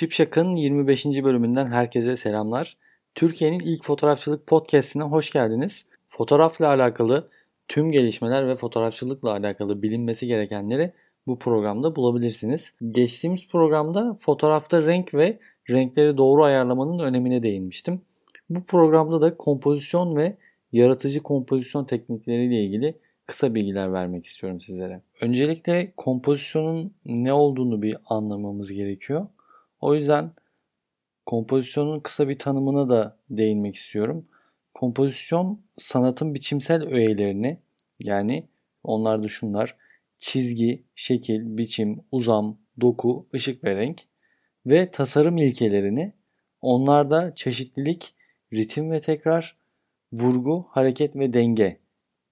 Şipşak'ın 25. bölümünden herkese selamlar. Türkiye'nin ilk fotoğrafçılık podcastine hoş geldiniz. Fotoğrafla alakalı tüm gelişmeler ve fotoğrafçılıkla alakalı bilinmesi gerekenleri bu programda bulabilirsiniz. Geçtiğimiz programda fotoğrafta renk ve renkleri doğru ayarlamanın önemine değinmiştim. Bu programda da kompozisyon ve yaratıcı kompozisyon teknikleriyle ilgili kısa bilgiler vermek istiyorum sizlere. Öncelikle kompozisyonun ne olduğunu bir anlamamız gerekiyor. O yüzden kompozisyonun kısa bir tanımına da değinmek istiyorum. Kompozisyon sanatın biçimsel öğelerini yani onlar da şunlar çizgi, şekil, biçim, uzam, doku, ışık ve renk ve tasarım ilkelerini onlarda çeşitlilik, ritim ve tekrar, vurgu, hareket ve denge.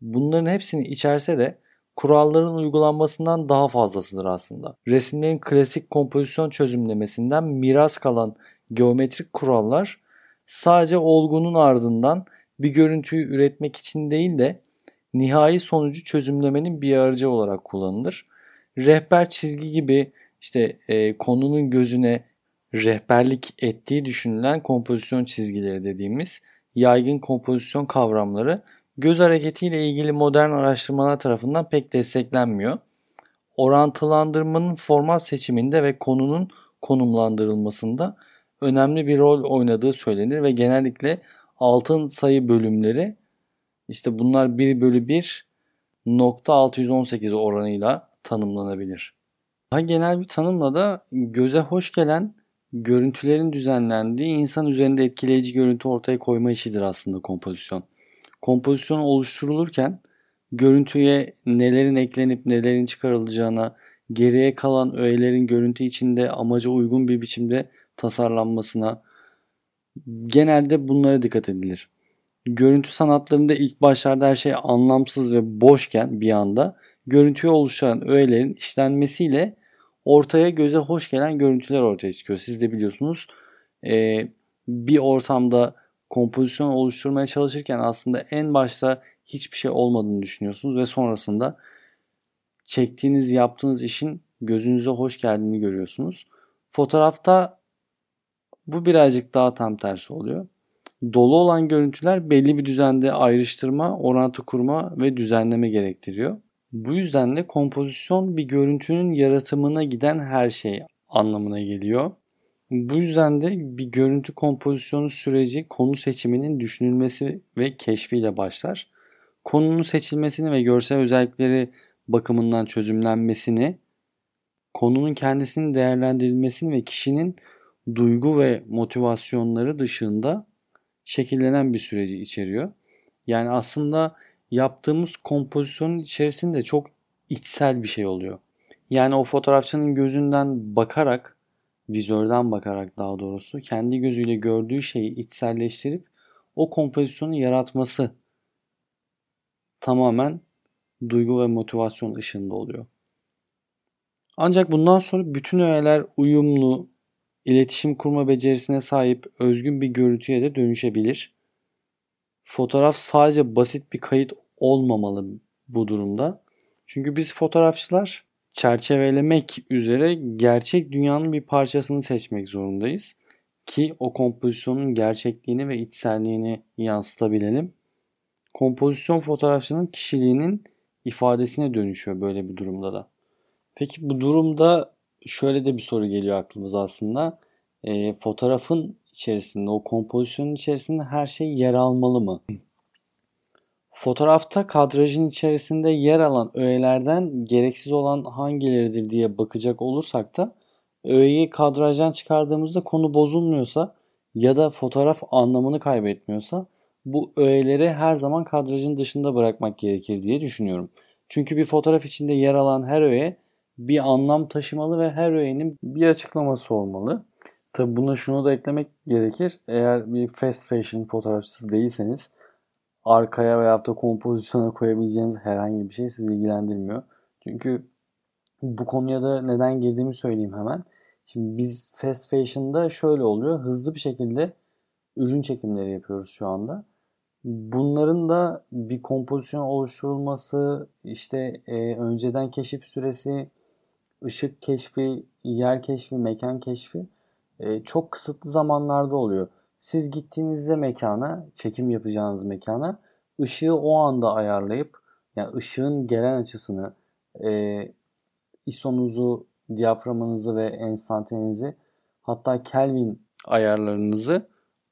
Bunların hepsini içerse de kuralların uygulanmasından daha fazlasıdır aslında. Resimlerin klasik kompozisyon çözümlemesinden miras kalan geometrik kurallar sadece olgunun ardından bir görüntüyü üretmek için değil de nihai sonucu çözümlemenin bir aracı olarak kullanılır. Rehber çizgi gibi işte e, konunun gözüne rehberlik ettiği düşünülen kompozisyon çizgileri dediğimiz yaygın kompozisyon kavramları göz hareketiyle ilgili modern araştırmalar tarafından pek desteklenmiyor. Orantılandırmanın format seçiminde ve konunun konumlandırılmasında önemli bir rol oynadığı söylenir ve genellikle altın sayı bölümleri işte bunlar 1 bölü 1 nokta 618 oranıyla tanımlanabilir. Daha genel bir tanımla da göze hoş gelen görüntülerin düzenlendiği insan üzerinde etkileyici görüntü ortaya koyma işidir aslında kompozisyon. Kompozisyon oluşturulurken görüntüye nelerin eklenip nelerin çıkarılacağına, geriye kalan öğelerin görüntü içinde amaca uygun bir biçimde tasarlanmasına genelde bunlara dikkat edilir. Görüntü sanatlarında ilk başlarda her şey anlamsız ve boşken bir anda görüntüye oluşan öğelerin işlenmesiyle ortaya göze hoş gelen görüntüler ortaya çıkıyor. Siz de biliyorsunuz bir ortamda kompozisyon oluşturmaya çalışırken aslında en başta hiçbir şey olmadığını düşünüyorsunuz ve sonrasında çektiğiniz yaptığınız işin gözünüze hoş geldiğini görüyorsunuz. Fotoğrafta bu birazcık daha tam tersi oluyor. Dolu olan görüntüler belli bir düzende ayrıştırma, orantı kurma ve düzenleme gerektiriyor. Bu yüzden de kompozisyon bir görüntünün yaratımına giden her şey anlamına geliyor. Bu yüzden de bir görüntü kompozisyonu süreci konu seçiminin düşünülmesi ve keşfiyle başlar. Konunun seçilmesini ve görsel özellikleri bakımından çözümlenmesini, konunun kendisinin değerlendirilmesini ve kişinin duygu ve motivasyonları dışında şekillenen bir süreci içeriyor. Yani aslında yaptığımız kompozisyonun içerisinde çok içsel bir şey oluyor. Yani o fotoğrafçının gözünden bakarak, vizörden bakarak daha doğrusu kendi gözüyle gördüğü şeyi içselleştirip o kompozisyonu yaratması tamamen duygu ve motivasyon ışığında oluyor. Ancak bundan sonra bütün öğeler uyumlu, iletişim kurma becerisine sahip özgün bir görüntüye de dönüşebilir. Fotoğraf sadece basit bir kayıt olmamalı bu durumda. Çünkü biz fotoğrafçılar çerçevelemek üzere gerçek dünyanın bir parçasını seçmek zorundayız ki o kompozisyonun gerçekliğini ve içselliğini yansıtabilelim. Kompozisyon fotoğrafçının kişiliğinin ifadesine dönüşüyor böyle bir durumda da. Peki bu durumda şöyle de bir soru geliyor aklımıza aslında. E, fotoğrafın içerisinde, o kompozisyonun içerisinde her şey yer almalı mı? Fotoğrafta kadrajın içerisinde yer alan öğelerden gereksiz olan hangileridir diye bakacak olursak da öğeyi kadrajdan çıkardığımızda konu bozulmuyorsa ya da fotoğraf anlamını kaybetmiyorsa bu öğeleri her zaman kadrajın dışında bırakmak gerekir diye düşünüyorum. Çünkü bir fotoğraf içinde yer alan her öğe bir anlam taşımalı ve her öğenin bir açıklaması olmalı. Tabi buna şunu da eklemek gerekir. Eğer bir fast fashion fotoğrafçısı değilseniz arkaya veya da kompozisyona koyabileceğiniz herhangi bir şey sizi ilgilendirmiyor. Çünkü bu konuya da neden girdiğimi söyleyeyim hemen. Şimdi biz fast fashion'da şöyle oluyor. Hızlı bir şekilde ürün çekimleri yapıyoruz şu anda. Bunların da bir kompozisyon oluşturulması, işte e, önceden keşif süresi, ışık keşfi, yer keşfi, mekan keşfi e, çok kısıtlı zamanlarda oluyor. Siz gittiğinizde mekana, çekim yapacağınız mekana ışığı o anda ayarlayıp yani ışığın gelen açısını, e, ISO'nuzu, diyaframınızı ve enstantanenizi hatta Kelvin ayarlarınızı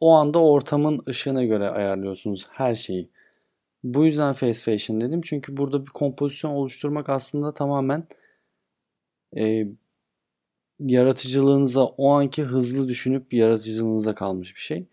o anda ortamın ışığına göre ayarlıyorsunuz her şeyi. Bu yüzden fast fashion dedim. Çünkü burada bir kompozisyon oluşturmak aslında tamamen e, yaratıcılığınıza o anki hızlı düşünüp yaratıcılığınıza kalmış bir şey.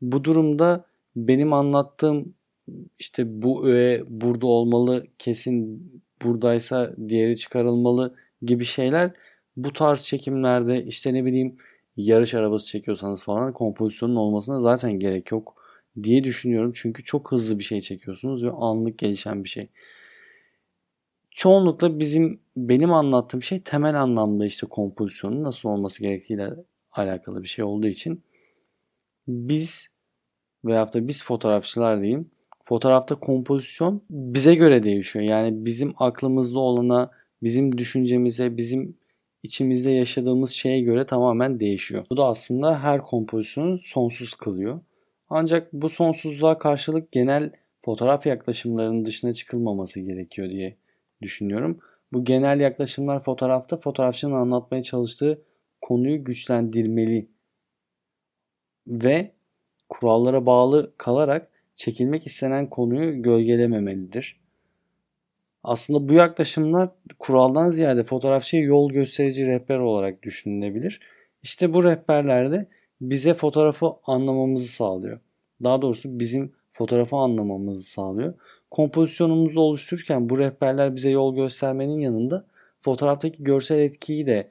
Bu durumda benim anlattığım işte bu öğe burada olmalı kesin buradaysa diğeri çıkarılmalı gibi şeyler bu tarz çekimlerde işte ne bileyim yarış arabası çekiyorsanız falan kompozisyonun olmasına zaten gerek yok diye düşünüyorum. Çünkü çok hızlı bir şey çekiyorsunuz ve anlık gelişen bir şey. Çoğunlukla bizim benim anlattığım şey temel anlamda işte kompozisyonun nasıl olması gerektiğiyle alakalı bir şey olduğu için biz veyahut da biz fotoğrafçılar diyeyim fotoğrafta kompozisyon bize göre değişiyor. Yani bizim aklımızda olana, bizim düşüncemize, bizim içimizde yaşadığımız şeye göre tamamen değişiyor. Bu da aslında her kompozisyonu sonsuz kılıyor. Ancak bu sonsuzluğa karşılık genel fotoğraf yaklaşımlarının dışına çıkılmaması gerekiyor diye düşünüyorum. Bu genel yaklaşımlar fotoğrafta fotoğrafçının anlatmaya çalıştığı konuyu güçlendirmeli ve kurallara bağlı kalarak çekilmek istenen konuyu gölgelememelidir. Aslında bu yaklaşımlar kuraldan ziyade fotoğrafçıya yol gösterici rehber olarak düşünülebilir. İşte bu rehberlerde bize fotoğrafı anlamamızı sağlıyor. Daha doğrusu bizim fotoğrafı anlamamızı sağlıyor. Kompozisyonumuzu oluştururken bu rehberler bize yol göstermenin yanında fotoğraftaki görsel etkiyi de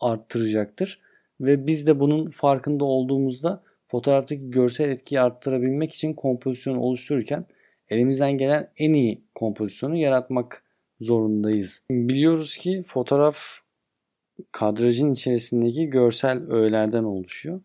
arttıracaktır. Ve biz de bunun farkında olduğumuzda fotoğraftaki görsel etkiyi arttırabilmek için kompozisyonu oluştururken elimizden gelen en iyi kompozisyonu yaratmak zorundayız. Biliyoruz ki fotoğraf kadrajın içerisindeki görsel öğelerden oluşuyor.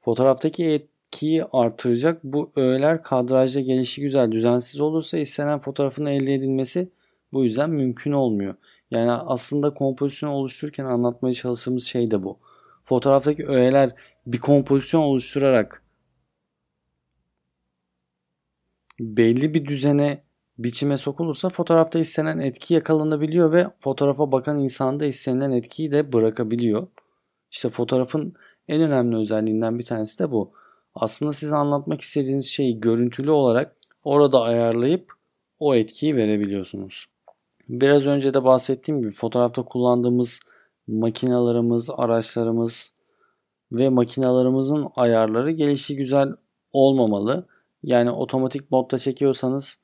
Fotoğraftaki etkiyi artıracak bu öğeler kadrajda gelişi güzel düzensiz olursa istenen fotoğrafın elde edilmesi bu yüzden mümkün olmuyor. Yani aslında kompozisyonu oluştururken anlatmaya çalıştığımız şey de bu. Fotoğraftaki öğeler bir kompozisyon oluşturarak belli bir düzene biçime sokulursa fotoğrafta istenen etki yakalanabiliyor ve fotoğrafa bakan insan da istenilen etkiyi de bırakabiliyor. İşte fotoğrafın en önemli özelliğinden bir tanesi de bu. Aslında size anlatmak istediğiniz şeyi görüntülü olarak orada ayarlayıp o etkiyi verebiliyorsunuz. Biraz önce de bahsettiğim gibi fotoğrafta kullandığımız makinalarımız, araçlarımız ve makinalarımızın ayarları gelişi güzel olmamalı. Yani otomatik modda çekiyorsanız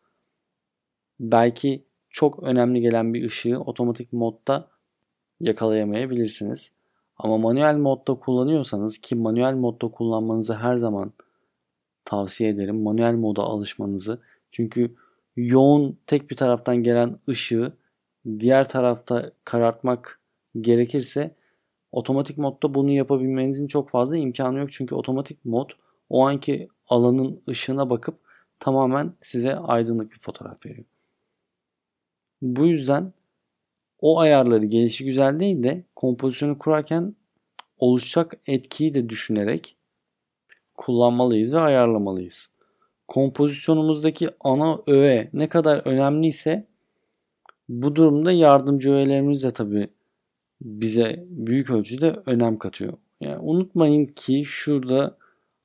belki çok önemli gelen bir ışığı otomatik modda yakalayamayabilirsiniz. Ama manuel modda kullanıyorsanız ki manuel modda kullanmanızı her zaman tavsiye ederim. Manuel moda alışmanızı. Çünkü yoğun tek bir taraftan gelen ışığı diğer tarafta karartmak gerekirse otomatik modda bunu yapabilmenizin çok fazla imkanı yok. Çünkü otomatik mod o anki alanın ışığına bakıp tamamen size aydınlık bir fotoğraf veriyor. Bu yüzden o ayarları gelişi güzel değil de kompozisyonu kurarken oluşacak etkiyi de düşünerek kullanmalıyız ve ayarlamalıyız. Kompozisyonumuzdaki ana öğe ne kadar önemliyse bu durumda yardımcı öğelerimiz de tabii bize büyük ölçüde önem katıyor. Yani unutmayın ki şurada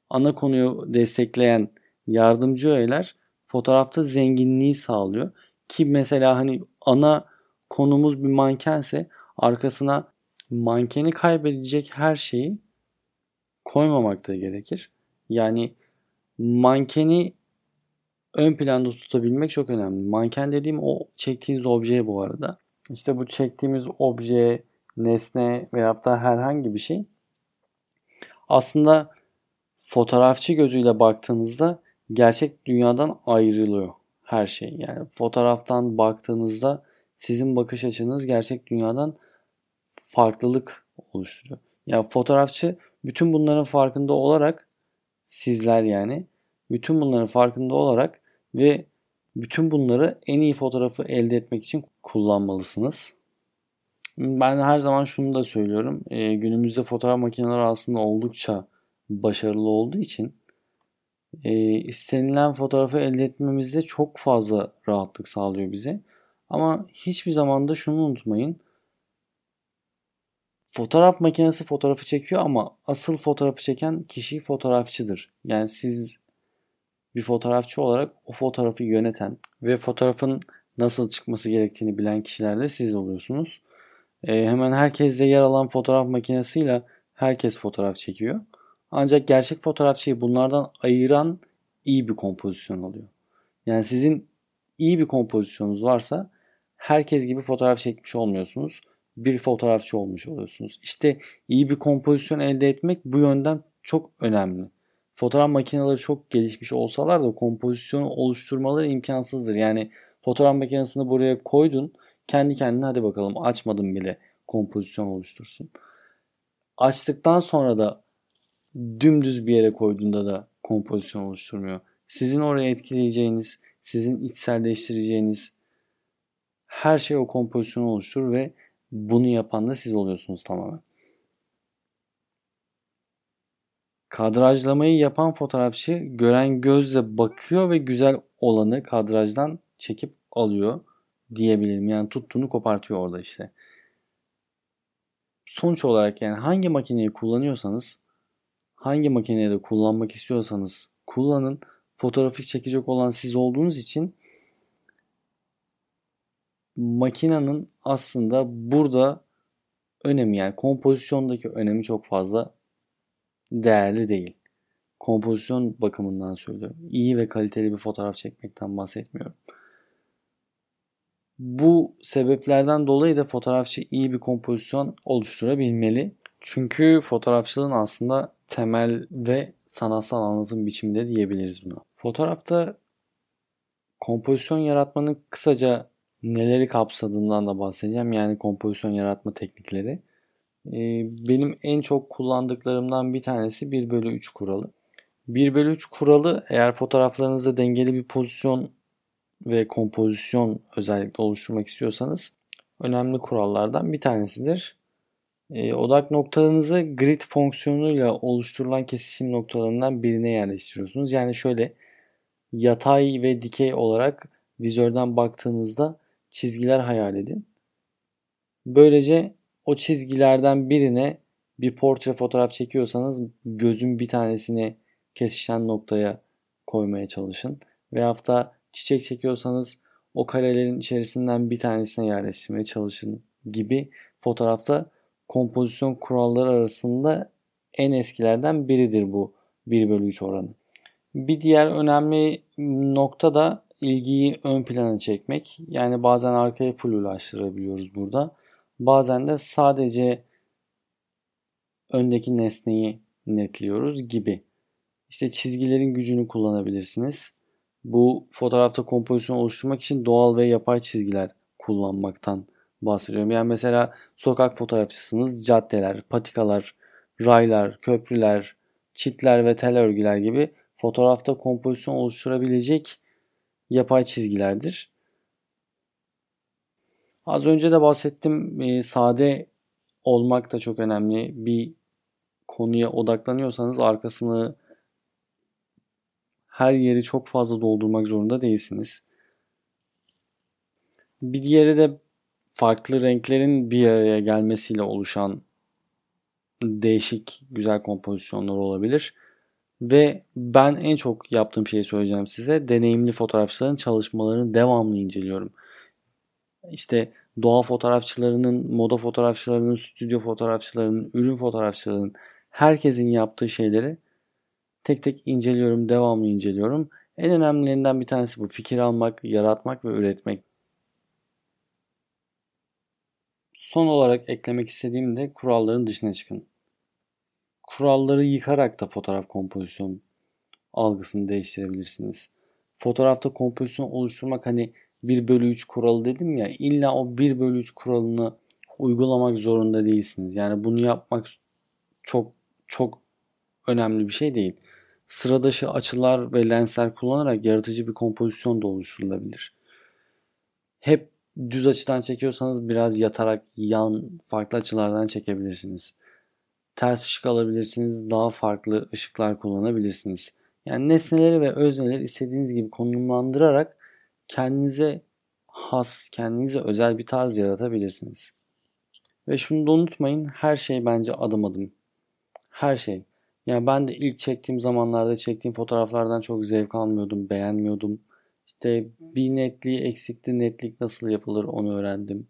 ana konuyu destekleyen yardımcı öğeler fotoğrafta zenginliği sağlıyor. Ki mesela hani ana konumuz bir mankense arkasına mankeni kaybedecek her şeyi koymamak da gerekir. Yani mankeni ön planda tutabilmek çok önemli. Manken dediğim o çektiğiniz obje bu arada. İşte bu çektiğimiz obje, nesne veya da herhangi bir şey aslında fotoğrafçı gözüyle baktığınızda gerçek dünyadan ayrılıyor her şey. Yani fotoğraftan baktığınızda sizin bakış açınız gerçek dünyadan farklılık oluşturuyor. Yani fotoğrafçı bütün bunların farkında olarak sizler yani bütün bunların farkında olarak ve bütün bunları en iyi fotoğrafı elde etmek için kullanmalısınız. Ben her zaman şunu da söylüyorum. E, günümüzde fotoğraf makineleri aslında oldukça başarılı olduğu için e, istenilen fotoğrafı elde etmemizde çok fazla rahatlık sağlıyor bize. Ama hiçbir zaman da şunu unutmayın. Fotoğraf makinesi fotoğrafı çekiyor ama asıl fotoğrafı çeken kişi fotoğrafçıdır. Yani siz bir fotoğrafçı olarak o fotoğrafı yöneten ve fotoğrafın nasıl çıkması gerektiğini bilen kişiler de siz oluyorsunuz. E, hemen herkeste yer alan fotoğraf makinesiyle herkes fotoğraf çekiyor. Ancak gerçek fotoğrafçıyı bunlardan ayıran iyi bir kompozisyon oluyor. Yani sizin iyi bir kompozisyonunuz varsa herkes gibi fotoğraf çekmiş olmuyorsunuz. Bir fotoğrafçı olmuş oluyorsunuz. İşte iyi bir kompozisyon elde etmek bu yönden çok önemli. Fotoğraf makineleri çok gelişmiş olsalar da kompozisyonu oluşturmaları imkansızdır. Yani fotoğraf makinesini buraya koydun. Kendi kendine hadi bakalım açmadım bile kompozisyon oluştursun. Açtıktan sonra da dümdüz bir yere koyduğunda da kompozisyon oluşturmuyor. Sizin oraya etkileyeceğiniz, sizin içselleştireceğiniz her şey o kompozisyonu oluşturur ve bunu yapan da siz oluyorsunuz tamamen. Kadrajlamayı yapan fotoğrafçı gören gözle bakıyor ve güzel olanı kadrajdan çekip alıyor diyebilirim. Yani tuttuğunu kopartıyor orada işte. Sonuç olarak yani hangi makineyi kullanıyorsanız hangi makineyi de kullanmak istiyorsanız kullanın. Fotoğrafı çekecek olan siz olduğunuz için makinenin aslında burada önemi yani kompozisyondaki önemi çok fazla değerli değil. Kompozisyon bakımından söylüyorum. İyi ve kaliteli bir fotoğraf çekmekten bahsetmiyorum. Bu sebeplerden dolayı da fotoğrafçı iyi bir kompozisyon oluşturabilmeli. Çünkü fotoğrafçılığın aslında temel ve sanatsal anlatım biçimi de diyebiliriz buna. Fotoğrafta kompozisyon yaratmanın kısaca neleri kapsadığından da bahsedeceğim. Yani kompozisyon yaratma teknikleri. Ee, benim en çok kullandıklarımdan bir tanesi 1 bölü 3 kuralı. 1 bölü 3 kuralı eğer fotoğraflarınızda dengeli bir pozisyon ve kompozisyon özellikle oluşturmak istiyorsanız önemli kurallardan bir tanesidir. E, odak noktalarınızı grid fonksiyonuyla oluşturulan kesişim noktalarından birine yerleştiriyorsunuz. Yani şöyle yatay ve dikey olarak vizörden baktığınızda çizgiler hayal edin. Böylece o çizgilerden birine bir portre fotoğraf çekiyorsanız gözün bir tanesini kesişen noktaya koymaya çalışın. Veyahut da çiçek çekiyorsanız o karelerin içerisinden bir tanesine yerleştirmeye çalışın gibi fotoğrafta kompozisyon kuralları arasında en eskilerden biridir bu 1 bölü 3 oranı. Bir diğer önemli nokta da ilgiyi ön plana çekmek. Yani bazen arkaya flulaştırabiliyoruz burada. Bazen de sadece öndeki nesneyi netliyoruz gibi. İşte çizgilerin gücünü kullanabilirsiniz. Bu fotoğrafta kompozisyon oluşturmak için doğal ve yapay çizgiler kullanmaktan bahsediyorum. Yani mesela sokak fotoğrafçısınız, caddeler, patikalar, raylar, köprüler, çitler ve tel örgüler gibi fotoğrafta kompozisyon oluşturabilecek yapay çizgilerdir. Az önce de bahsettim e, sade olmak da çok önemli. Bir konuya odaklanıyorsanız arkasını her yeri çok fazla doldurmak zorunda değilsiniz. Bir diğeri de farklı renklerin bir araya gelmesiyle oluşan değişik güzel kompozisyonlar olabilir. Ve ben en çok yaptığım şeyi söyleyeceğim size. Deneyimli fotoğrafçıların çalışmalarını devamlı inceliyorum. İşte doğa fotoğrafçılarının, moda fotoğrafçılarının, stüdyo fotoğrafçılarının, ürün fotoğrafçılarının herkesin yaptığı şeyleri tek tek inceliyorum, devamlı inceliyorum. En önemlilerinden bir tanesi bu. Fikir almak, yaratmak ve üretmek. Son olarak eklemek istediğim de kuralların dışına çıkın. Kuralları yıkarak da fotoğraf kompozisyon algısını değiştirebilirsiniz. Fotoğrafta kompozisyon oluşturmak hani 1 bölü 3 kuralı dedim ya illa o 1 bölü 3 kuralını uygulamak zorunda değilsiniz. Yani bunu yapmak çok çok önemli bir şey değil. Sıra dışı açılar ve lensler kullanarak yaratıcı bir kompozisyon da oluşturulabilir. Hep düz açıdan çekiyorsanız biraz yatarak yan farklı açılardan çekebilirsiniz. Ters ışık alabilirsiniz. Daha farklı ışıklar kullanabilirsiniz. Yani nesneleri ve özneleri istediğiniz gibi konumlandırarak kendinize has, kendinize özel bir tarz yaratabilirsiniz. Ve şunu da unutmayın her şey bence adım adım. Her şey. Yani ben de ilk çektiğim zamanlarda çektiğim fotoğraflardan çok zevk almıyordum, beğenmiyordum. İşte bir netliği eksikti, netlik nasıl yapılır onu öğrendim.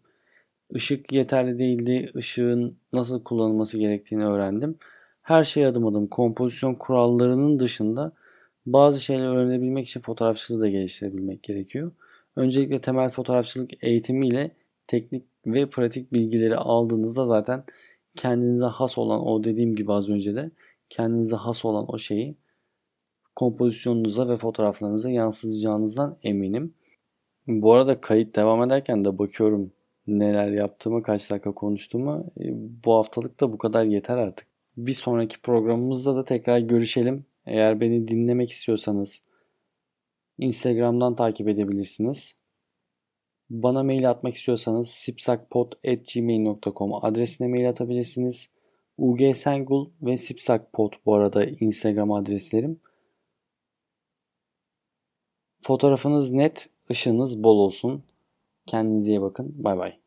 Işık yeterli değildi, ışığın nasıl kullanılması gerektiğini öğrendim. Her şey adım adım. Kompozisyon kurallarının dışında bazı şeyleri öğrenebilmek için fotoğrafçılığı da geliştirebilmek gerekiyor. Öncelikle temel fotoğrafçılık eğitimiyle teknik ve pratik bilgileri aldığınızda zaten kendinize has olan o dediğim gibi az önce de kendinize has olan o şeyi kompozisyonunuza ve fotoğraflarınıza yansıtacağınızdan eminim. Bu arada kayıt devam ederken de bakıyorum neler yaptığımı, kaç dakika konuştuğumu. E, bu haftalık da bu kadar yeter artık. Bir sonraki programımızda da tekrar görüşelim. Eğer beni dinlemek istiyorsanız Instagram'dan takip edebilirsiniz. Bana mail atmak istiyorsanız sipsakpot.gmail.com adresine mail atabilirsiniz. UG Sengul ve Sipsakpot bu arada Instagram adreslerim. Fotoğrafınız net, ışığınız bol olsun. Kendinize iyi bakın. Bay bay.